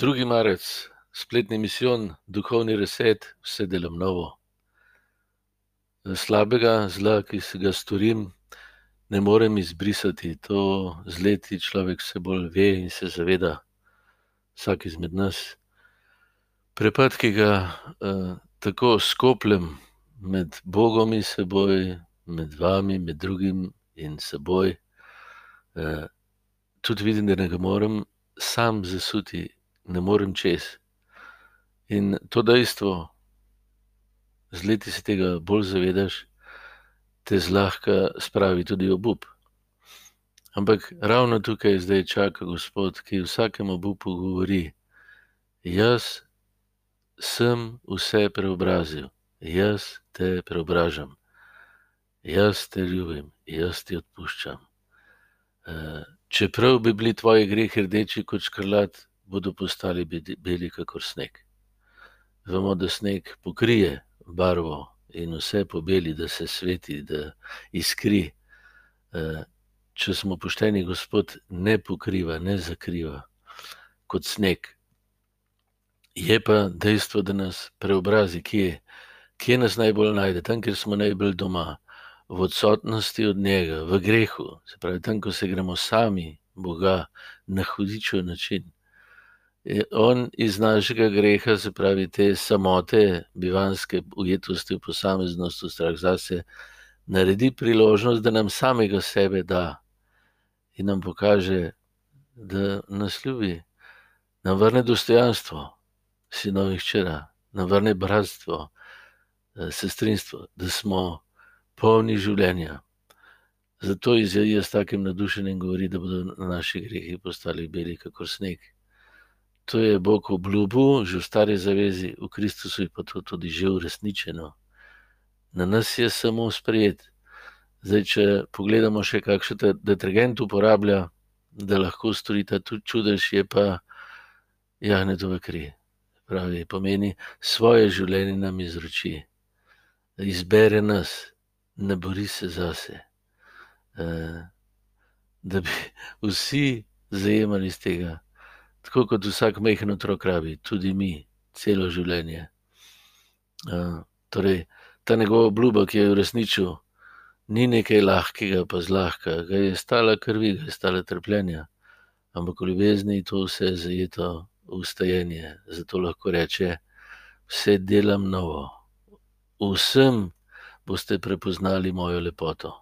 Drugi marec, spletni misijon, duhovni reset, vse delam novo. Slabega zla, ki se ga storim, ne morem izbrisati. To z leti človek vse bolj ve in se zaveda, vsak izmed nas. Prepad, ki ga uh, tako skopljem med Bogom in seboj, med vami, med drugim in seboj, uh, tudi vidim, da ne ga morem sam zasuti ne morem čez. In to dejstvo, z leti se tega bolj zavedaš, te zlahka spravi tudi obup. Ampak ravno tukaj zdaj čaka Gospod, ki vsakemu obupu govori: Jaz sem vse preobrazil, jaz te preobražam, jaz te ljubim, jaz ti odpuščam. Eh, čeprav bi bili tvoji grehi rdeči kot škrlat, bodo postali beli, kot sneg. Vemo, da sneg pokrije barvo in vse pobeli, da se sveti, da iskri. Eh, če smo pošteni, Gospod ne pokriva, ne zakriva kot sneg. Je pa dejstvo, da nas preobrazi, kje, kje nas najbolj najde, tam, kjer smo najbolj doma, v odsotnosti od njega, v grehu, se pravi, tam, ko se gremo sami Boga na hudičev način on iz našega greha, se pravi, te samote, bivanske ujetosti v posameznost, v strah zase, naredi priložnost, da nam samega sebe da in nam pokaže, da nas ljubi, nam vrne dostojanstvo, sinovi hčera, nam vrne bratstvo, eh, sestrinstvo, da smo polni življenja. Zato Izrael s takim nadušenjem govori, da bodo naši grehi postali beli, kot sneg. To je Bog obljubil, že v stari zavezi, v Kristusu je pa to tudi že uresničeno. Na nas je samo sprejet. Zdaj, če pogledamo še, kakšen detergent uporablja, da lahko stori ta čudež, je pa jahnetove kri. Pravi, pomeni svoje življenje nam izroči, izbere nas, ne bori se zase. Eh, da bi vsi zajemali iz tega tako kot vsak majhen otrok rabi, tudi mi, celo življenje. Uh, torej, ta njegova obljuba, ki je uresničil, ni nekaj lahkega, pa zlahka, ga je stala krvi, ga je stala trpljenja, ampak v ljubezni to vse je zajeto v ustajenje. Zato lahko reče: Vse delam novo, vsem boste prepoznali mojo lepoto.